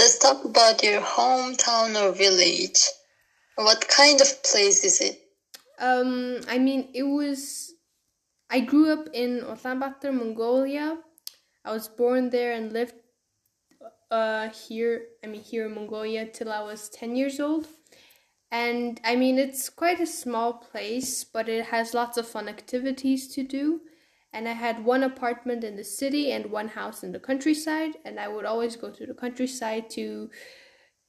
let's talk about your hometown or village. What kind of place is it? Um, I mean, it was. I grew up in Ulaanbaatar, Mongolia. I was born there and lived uh, here. I mean, here in Mongolia till I was ten years old. And I mean, it's quite a small place, but it has lots of fun activities to do. And I had one apartment in the city and one house in the countryside. And I would always go to the countryside to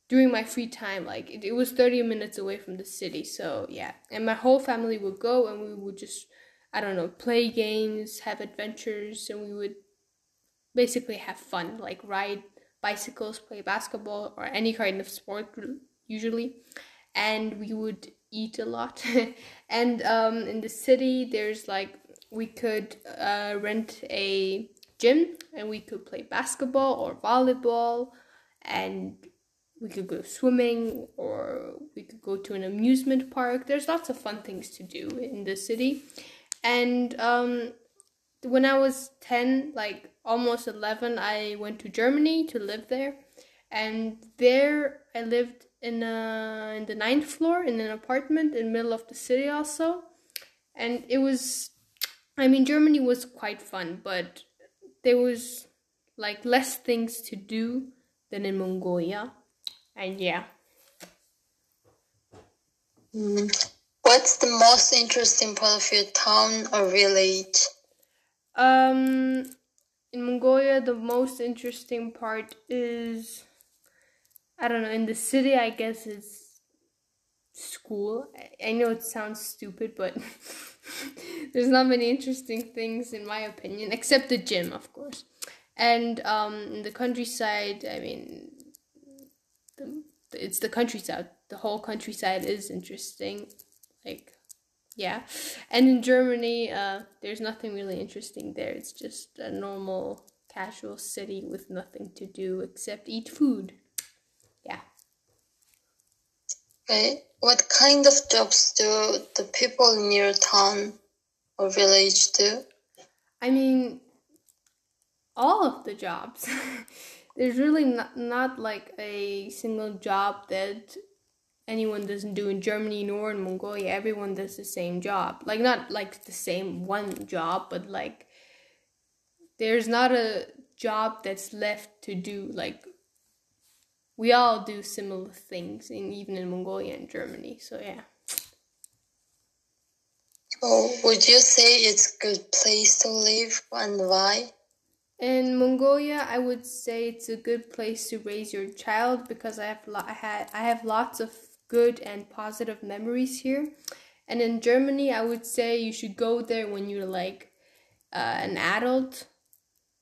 during my free time. Like it, it was 30 minutes away from the city. So yeah. And my whole family would go and we would just, I don't know, play games, have adventures, and we would basically have fun, like ride bicycles, play basketball, or any kind of sport usually and we would eat a lot. and um, in the city, there's like we could uh, rent a gym and we could play basketball or volleyball and we could go swimming or we could go to an amusement park. There's lots of fun things to do in the city. And um, when I was 10, like almost 11, I went to Germany to live there. And there I lived in a, in the ninth floor in an apartment in the middle of the city also and it was i mean germany was quite fun but there was like less things to do than in mongolia and yeah mm. what's the most interesting part of your town or village um in mongolia the most interesting part is I don't know, in the city, I guess it's school. I know it sounds stupid, but there's not many interesting things in my opinion, except the gym, of course. And um, in the countryside, I mean, the, it's the countryside. The whole countryside is interesting. Like, yeah. And in Germany, uh, there's nothing really interesting there. It's just a normal, casual city with nothing to do except eat food. Okay. What kind of jobs do the people in your town or village do? I mean, all of the jobs. There's really not, not like a single job that anyone doesn't do in Germany nor in Mongolia. Everyone does the same job. Like, not like the same one job, but like, there's not a job that's left to do. Like, we all do similar things, in even in Mongolia and Germany. So yeah. Oh, would you say it's a good place to live and why? In Mongolia, I would say it's a good place to raise your child because I have lo- I had I have lots of good and positive memories here. And in Germany, I would say you should go there when you're like uh, an adult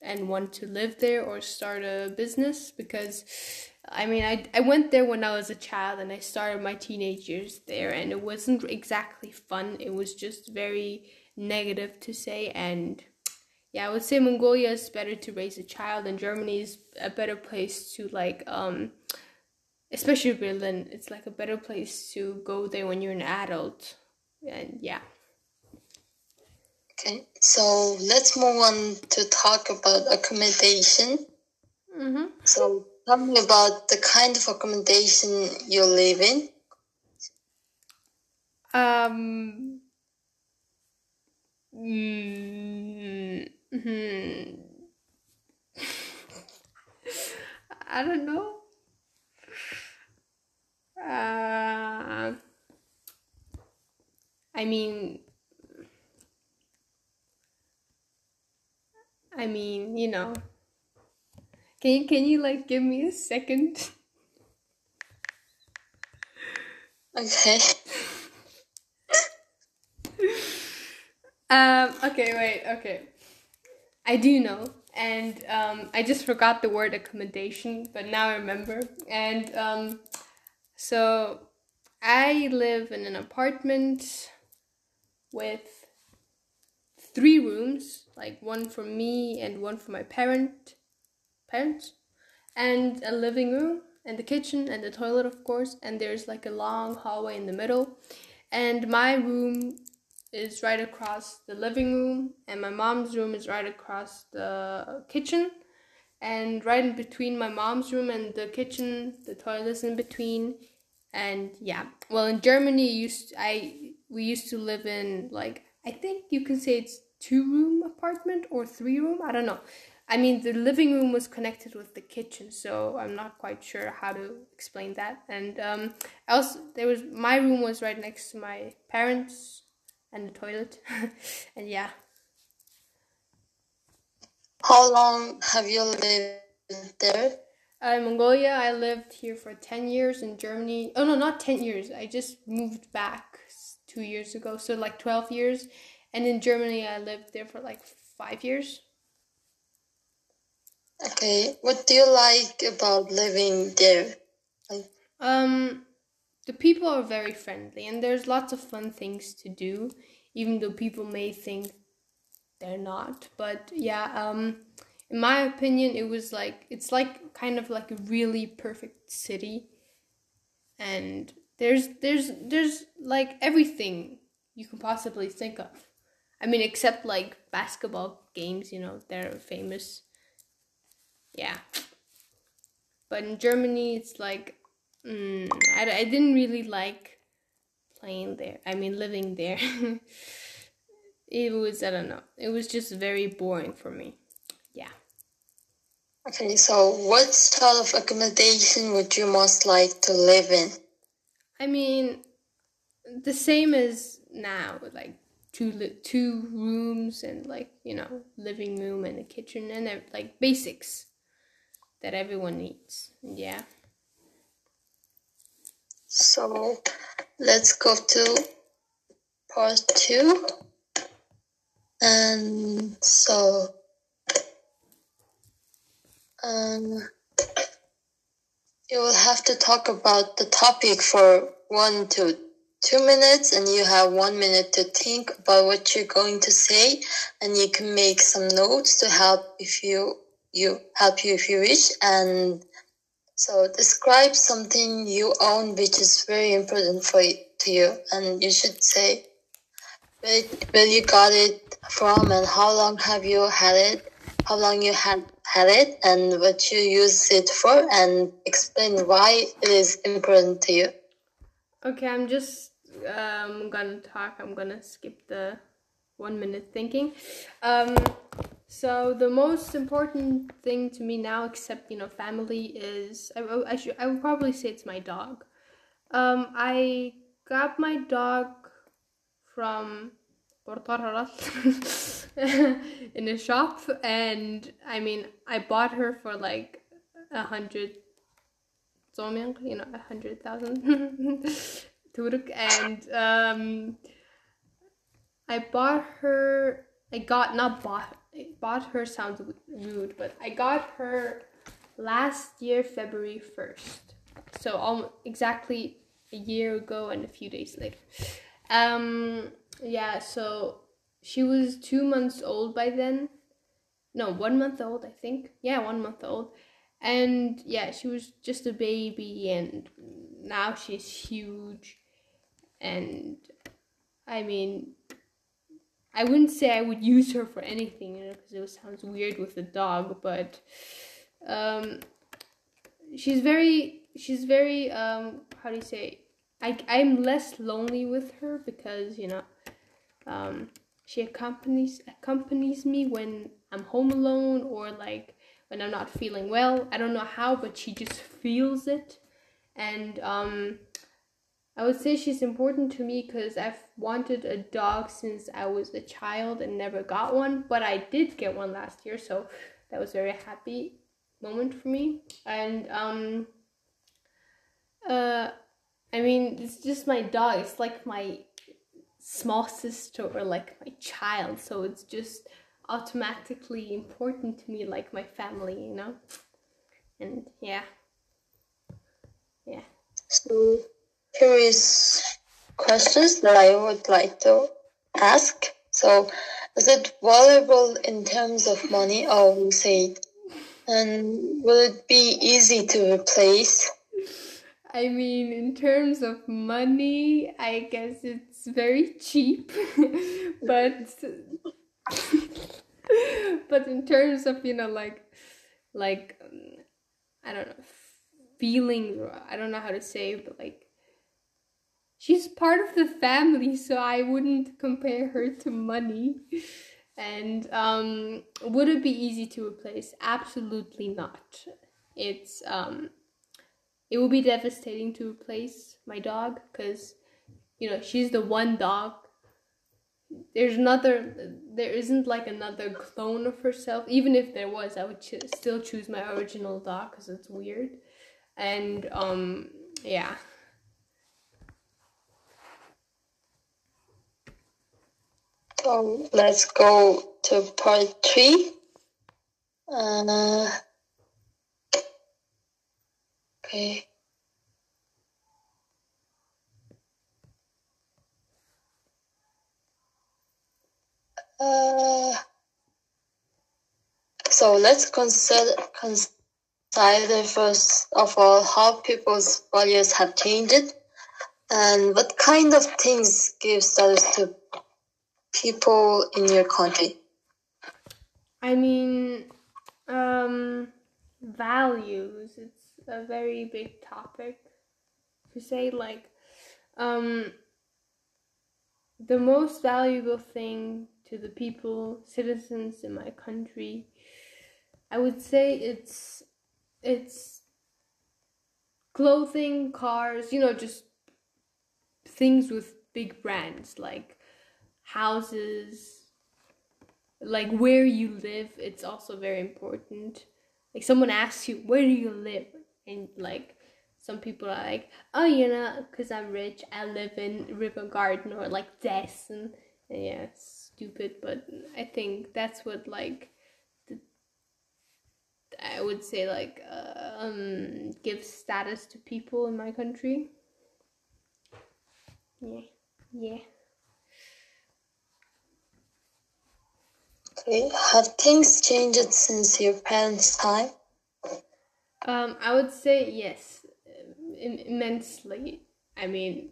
and want to live there or start a business because I mean, I, I went there when I was a child and I started my teenage years there, and it wasn't exactly fun. It was just very negative to say. And yeah, I would say Mongolia is better to raise a child, and Germany is a better place to, like, um, especially Berlin, it's like a better place to go there when you're an adult. And yeah. Okay, so let's move on to talk about accommodation. Mm-hmm. So Tell me about the kind of accommodation you live in. Um. Mm, hmm. I don't know. Uh, I mean, I mean, you know. Can you, can you like give me a second? Okay. um. Okay. Wait. Okay. I do know, and um, I just forgot the word accommodation, but now I remember. And um, so I live in an apartment with three rooms, like one for me and one for my parent parents, and a living room, and the kitchen, and the toilet, of course. And there's like a long hallway in the middle. And my room is right across the living room, and my mom's room is right across the kitchen. and right in between my mom's room and the kitchen, the toilet's in between. And yeah, well, in Germany, used I we used to live in like I think you can say it's two room apartment or three room. I don't know. I mean, the living room was connected with the kitchen, so I'm not quite sure how to explain that. And um, else, there was my room was right next to my parents and the toilet, and yeah. How long have you lived there? Uh, in Mongolia, I lived here for 10 years. In Germany, oh no, not 10 years. I just moved back two years ago, so like 12 years. And in Germany, I lived there for like five years. Okay, what do you like about living there? Um, the people are very friendly, and there's lots of fun things to do, even though people may think they're not. But yeah, um, in my opinion, it was like it's like kind of like a really perfect city, and there's there's there's like everything you can possibly think of. I mean, except like basketball games, you know, they're famous yeah. But in Germany, it's like mm, I, I didn't really like playing there. I mean, living there. it was I don't know. It was just very boring for me. Yeah. Okay, so what sort of accommodation would you most like to live in? I mean, the same as now, like two two rooms and like you know living room and a kitchen and like basics that everyone needs. Yeah. So let's go to part two. And so um, you will have to talk about the topic for one to two minutes and you have one minute to think about what you're going to say and you can make some notes to help if you you help you if you wish. And so describe something you own which is very important for you, to you. And you should say where, where you got it from and how long have you had it how long you had had it and what you use it for and explain why it is important to you. Okay i'm just um gonna talk. I'm gonna skip the one minute thinking. Um so the most important thing to me now, except you know family, is I, I should I would probably say it's my dog. Um, I got my dog from in a shop, and I mean I bought her for like a hundred, you know, a hundred thousand turk, and um, I bought her. I got not bought bought her sounds rude, but I got her last year, February 1st. So almost exactly a year ago and a few days later. Um, yeah, so she was two months old by then. No, one month old, I think. Yeah, one month old. And yeah, she was just a baby, and now she's huge. And I mean, I wouldn't say I would use her for anything, you know, because it sounds weird with a dog, but um, she's very, she's very, um, how do you say? I I'm less lonely with her because you know, um, she accompanies accompanies me when I'm home alone or like when I'm not feeling well. I don't know how, but she just feels it, and um, I would say she's important to me because I've wanted a dog since I was a child and never got one, but I did get one last year, so that was a very happy moment for me. And um, uh, I mean, it's just my dog. It's like my small sister or like my child, so it's just automatically important to me, like my family, you know. And yeah, yeah. So curious questions that I would like to ask. So, is it valuable in terms of money, or we say, and will it be easy to replace? I mean, in terms of money, I guess it's very cheap, but but in terms of you know like like um, I don't know feelings or I don't know how to say, but like she's part of the family, so I wouldn't compare her to money. And um, would it be easy to replace? Absolutely not. It's um, it will be devastating to replace my dog because you know she's the one dog. There's another. There isn't like another clone of herself. Even if there was, I would ch- still choose my original dog because it's weird. And um, yeah. So let's go to part three. Uh, okay. Uh, so let's consider consider first of all how people's values have changed and what kind of things give status to people in your country? I mean, um, values. It's a very big topic. To say like, um, the most valuable thing to the people, citizens in my country, I would say it's it's clothing, cars, you know, just things with big brands like houses, like where you live, it's also very important. Like someone asks you, where do you live? And like some people are like, oh, you know, because I'm rich, I live in River Garden or like Destin. And yeah, it's stupid, but I think that's what like I would say like uh, um gives status to people in my country. Yeah, yeah. Have things changed since your parents' time? Um, I would say yes, Im- immensely. I mean,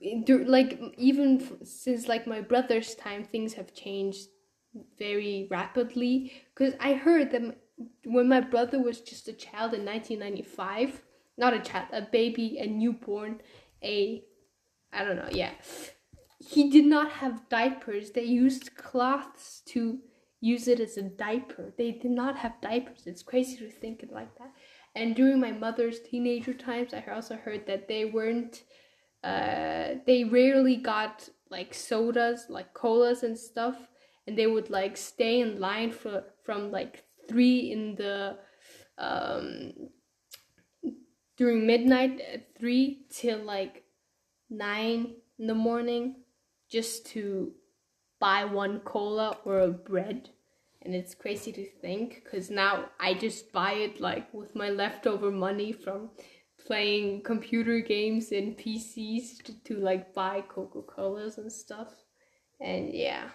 like even since like my brother's time, things have changed very rapidly. Because I heard that when my brother was just a child in 1995, not a child, a baby, a newborn, a I don't know, yeah he did not have diapers. They used cloths to use it as a diaper. They did not have diapers. It's crazy to think it like that. And during my mother's teenager times, I also heard that they weren't, uh, they rarely got like sodas, like colas and stuff, and they would like stay in line for from like three in the, um, during midnight at three till like nine in the morning just to buy one cola or a bread. And it's crazy to think because now i just buy it like with my leftover money from playing computer games and pcs to, to like buy coca-colas and stuff. And yeah.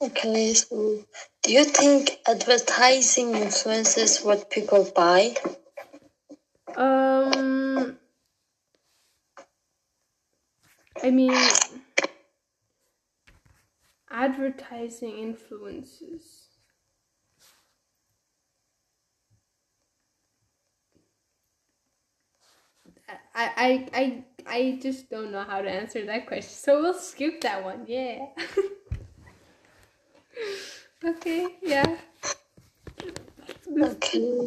Okay so do you think advertising influences what people buy? Um I mean, advertising influences. I, I, I, I just don't know how to answer that question, so we'll skip that one. Yeah. okay. Yeah. Okay.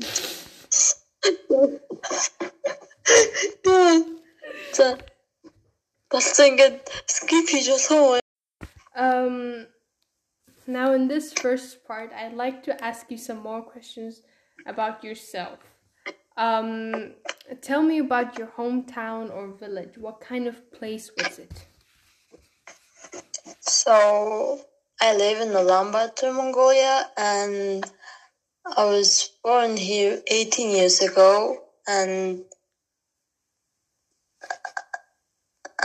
yeah. Um, now in this first part, I'd like to ask you some more questions about yourself. Um, tell me about your hometown or village. What kind of place was it? So, I live in Ulaanbaatar, Mongolia, and I was born here 18 years ago, and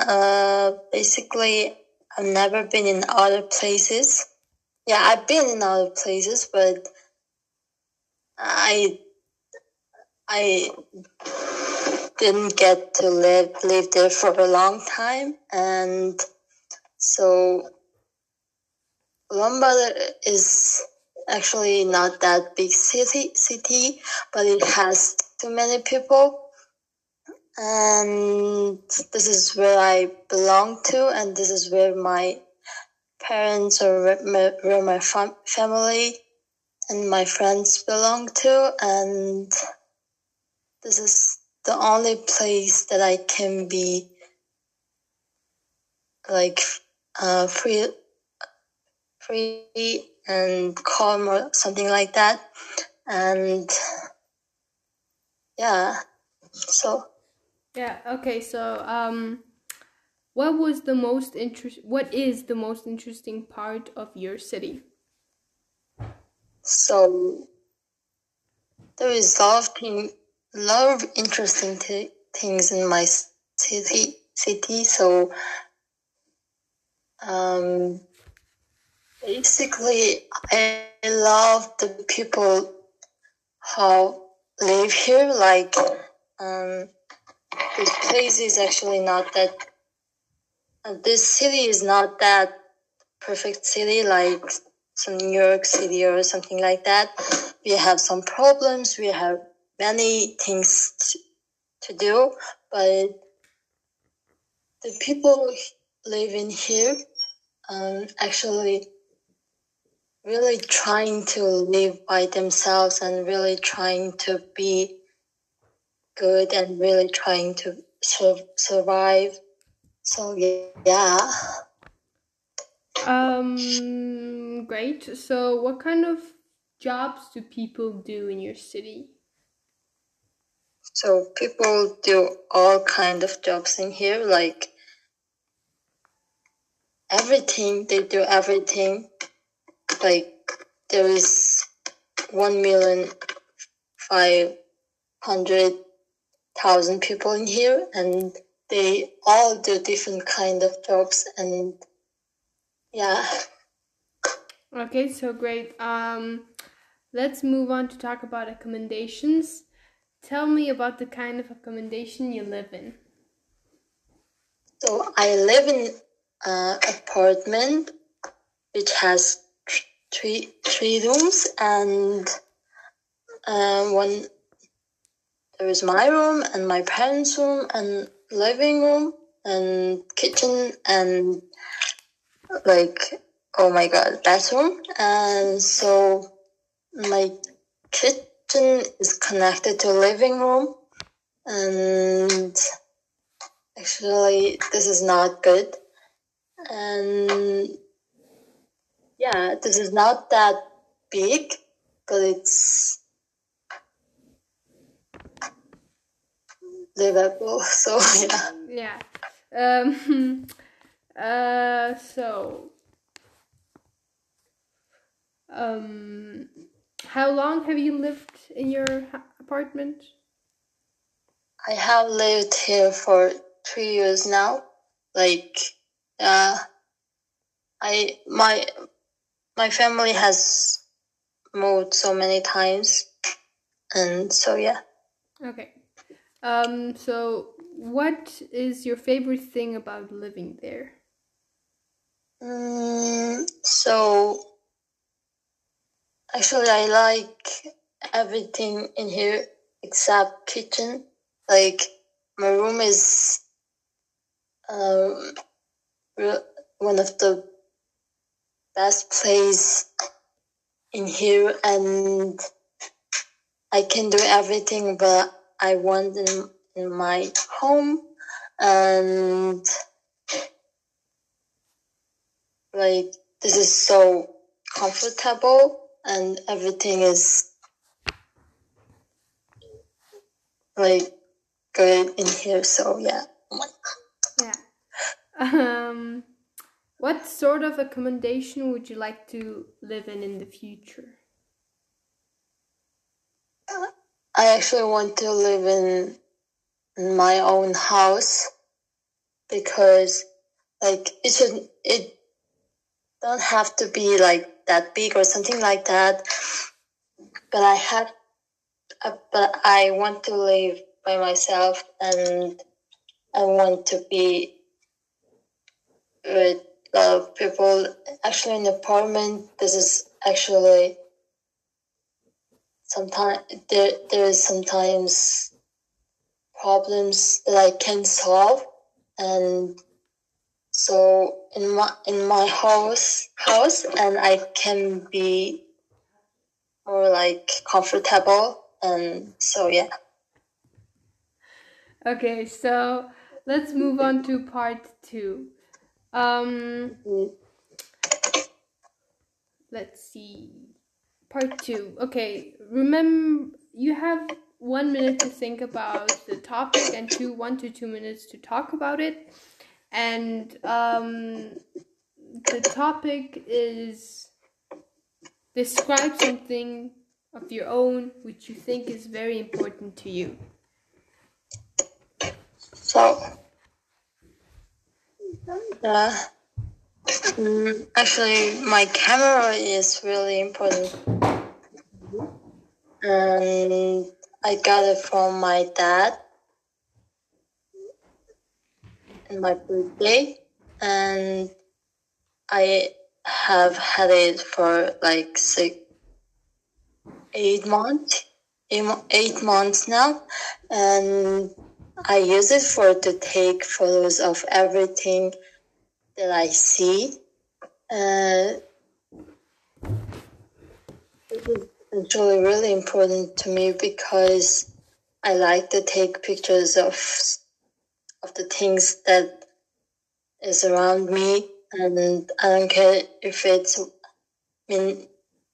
Uh, basically, I've never been in other places. Yeah, I've been in other places, but I I didn't get to live live there for a long time, and so Ulaanbaatar is actually not that big city, city, but it has too many people. And this is where I belong to, and this is where my parents or where my fam- family and my friends belong to, and this is the only place that I can be like uh, free, free and calm or something like that. And yeah, so yeah, okay. So um, what was the most interest? What is the most interesting part of your city? So there is a lot of lot of interesting t- things in my city. City, so um, basically, I love the people how live here. Like, um, this place is actually not that. Uh, this city is not that perfect city like some New York City or something like that. We have some problems. We have many things to, to do, but the people living here um, actually really trying to live by themselves and really trying to be good and really trying to sur- survive. So yeah. Um, great. So, what kind of jobs do people do in your city? So people do all kind of jobs in here, like everything. They do everything. Like there is one million five hundred thousand people in here, and they all do different kind of jobs, and yeah. Okay, so great. Um, let's move on to talk about accommodations. Tell me about the kind of accommodation you live in. So I live in an apartment which has three three rooms and um, one there is my room and my parents' room and living room and kitchen and like oh my god bathroom. And so my kitchen is connected to living room. And actually this is not good. And yeah this is not that big but it's livable so yeah yeah um uh so um how long have you lived in your apartment? I have lived here for three years now. Like, uh, I my my family has moved so many times, and so yeah. Okay. Um. So, what is your favorite thing about living there? Mm, so Actually, I like everything in here except kitchen. Like my room is um, one of the best place in here, and I can do everything but I want in, in my home, and like this is so comfortable and everything is like good in here. So yeah. Yeah. Um, what sort of accommodation would you like to live in in the future? I actually want to live in, my own house because like it should it don't have to be like that big or something like that. But I have uh, but I want to live by myself and I want to be with of people actually in apartment. This is actually sometimes there there is sometimes problems that I can solve, and so in my in my house house, and I can be more like comfortable, and so yeah. Okay, so let's move on to part two. Um, Mm. let's see. Part two. Okay, remember you have one minute to think about the topic and two one to two minutes to talk about it. And um, the topic is describe something of your own which you think is very important to you. So, uh, mm, actually, my camera is really important, and I got it from my dad in my birthday, and I have had it for like six, eight months, eight, eight months now, and I use it for to take photos of everything that I see. Uh, it is actually really important to me because I like to take pictures of of the things that is around me, and I don't care if it's mean,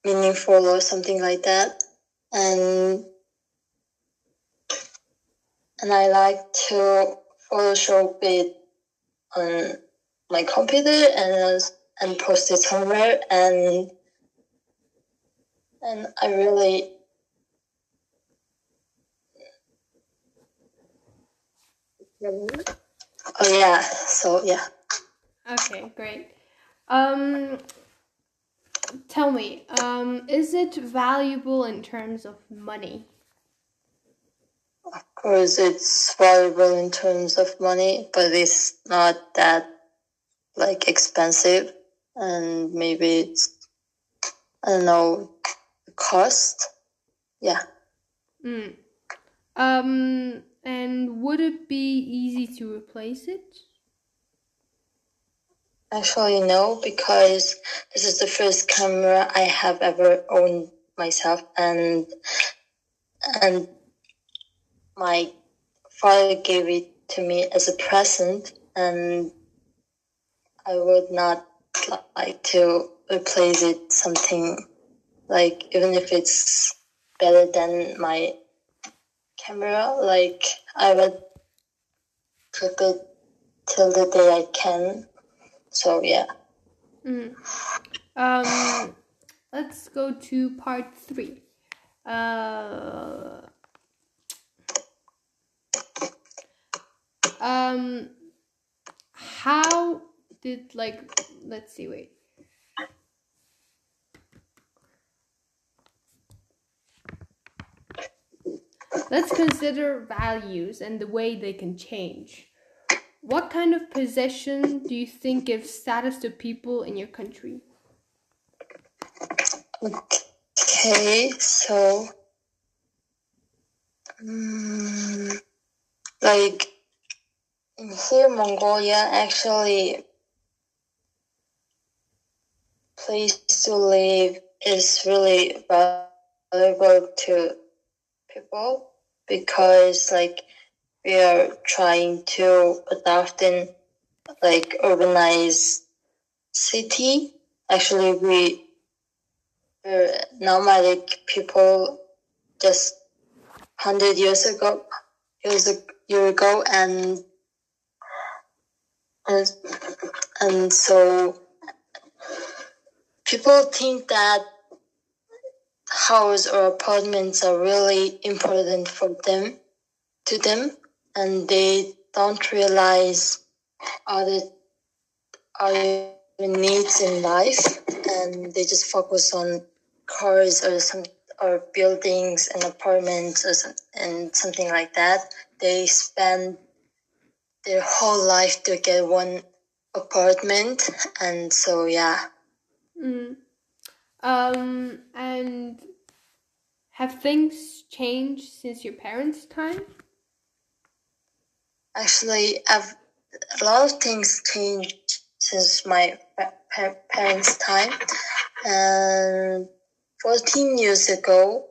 meaningful or something like that. And and I like to Photoshop it on my computer and and post it somewhere and and I really oh yeah so yeah Okay, great. Um, tell me, um, is it valuable in terms of money? of course it's valuable in terms of money but it's not that like expensive and maybe it's I don't know cost yeah Mm. Um, and would it be easy to replace it? Actually, no, because this is the first camera I have ever owned myself, and and my father gave it to me as a present, and I would not like to replace it something like even if it's better than my camera, like I would keep it till the day I can. So yeah. Mm. Um, let's go to part three. Uh, um, how did like let's see, wait. Let's consider values and the way they can change. What kind of possession do you think gives status to people in your country? Okay, so mm, like here, Mongolia actually place to live is really valuable to people because like we are trying to adopt in like urbanized city. Actually, we uh, were nomadic people just hundred years ago, years a year ago, and and and so people think that house or apartments are really important for them to them and they don't realize other other needs in life and they just focus on cars or some or buildings and apartments or some, and something like that they spend their whole life to get one apartment, and so yeah. Mm. Um, and have things changed since your parents' time? Actually, I've, a lot of things changed since my pa- parents' time. And 14 years ago,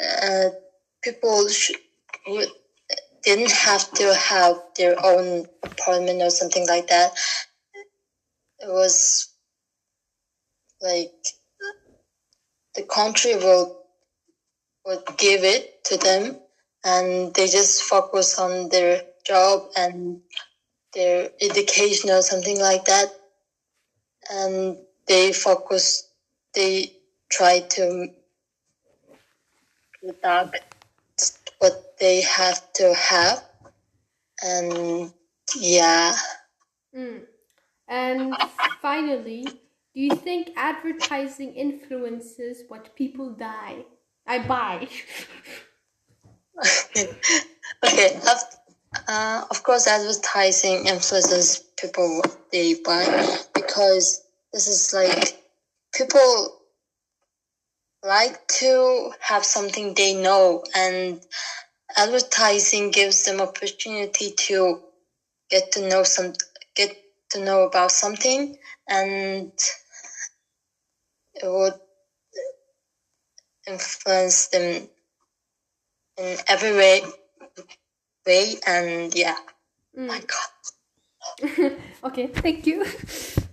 uh, people didn't have to have their own apartment or something like that. It was like the country will would give it to them and they just focus on their job and their education or something like that. And they focus they try to conduct what they have to have. And yeah. Mm. and finally do you think advertising influences what people die? I buy. Okay uh, of course advertising influences people they buy because this is like people like to have something they know and advertising gives them opportunity to get to know some get to know about something and would influence them in every way way and yeah. Mm. my god. Okay thank you